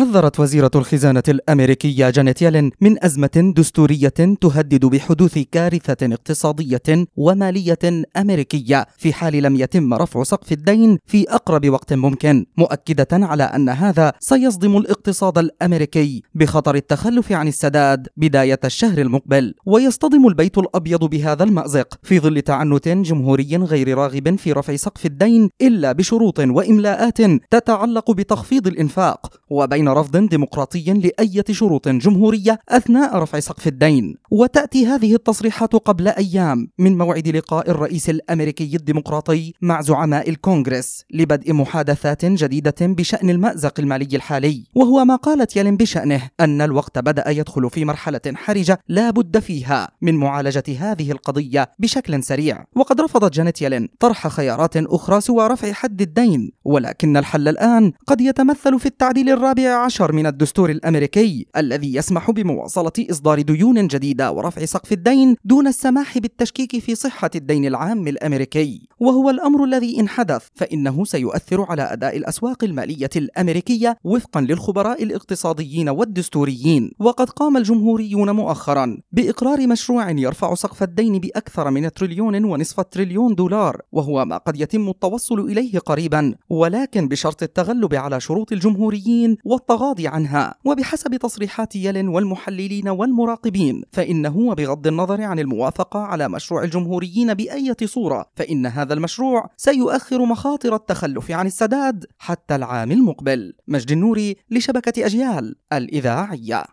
حذرت وزيرة الخزانة الأمريكية جانيت يالين من أزمة دستورية تهدد بحدوث كارثة اقتصادية ومالية أمريكية في حال لم يتم رفع سقف الدين في أقرب وقت ممكن، مؤكدة على أن هذا سيصدم الاقتصاد الأمريكي بخطر التخلف عن السداد بداية الشهر المقبل، ويصطدم البيت الأبيض بهذا المأزق في ظل تعنت جمهوري غير راغب في رفع سقف الدين إلا بشروط وإملاءات تتعلق بتخفيض الإنفاق وبين رفض ديمقراطي لأية شروط جمهورية أثناء رفع سقف الدين. وتأتي هذه التصريحات قبل أيام من موعد لقاء الرئيس الأمريكي الديمقراطي مع زعماء الكونغرس لبدء محادثات جديدة بشأن المأزق المالي الحالي. وهو ما قالت يلين بشأنه أن الوقت بدأ يدخل في مرحلة حرجة لا بد فيها من معالجة هذه القضية بشكل سريع. وقد رفضت جانيت يلين طرح خيارات أخرى سوى رفع حد الدين ولكن الحل الآن قد يتمثل في التعديل الرابع عشر من الدستور الأمريكي الذي يسمح بمواصلة إصدار ديون جديدة ورفع سقف الدين دون السماح بالتشكيك في صحة الدين العام الأمريكي. وهو الأمر الذي إن حدث فإنه سيؤثر على أداء الأسواق المالية الأمريكية وفقا للخبراء الاقتصاديين والدستوريين. وقد قام الجمهوريون مؤخرا بإقرار مشروع يرفع سقف الدين بأكثر من تريليون ونصف تريليون دولار وهو ما قد يتم التوصل إليه قريبا. ولكن بشرط التغلب على شروط الجمهوريين والتغاضي عنها. وبحسب تصريحات يلين والمحللين والمراقبين فإنه وبغض النظر عن الموافقة على مشروع الجمهوريين بأية صورة فإن هذا المشروع سيؤخر مخاطر التخلف عن السداد حتى العام المقبل. مجد النوري لشبكة أجيال الإذاعية.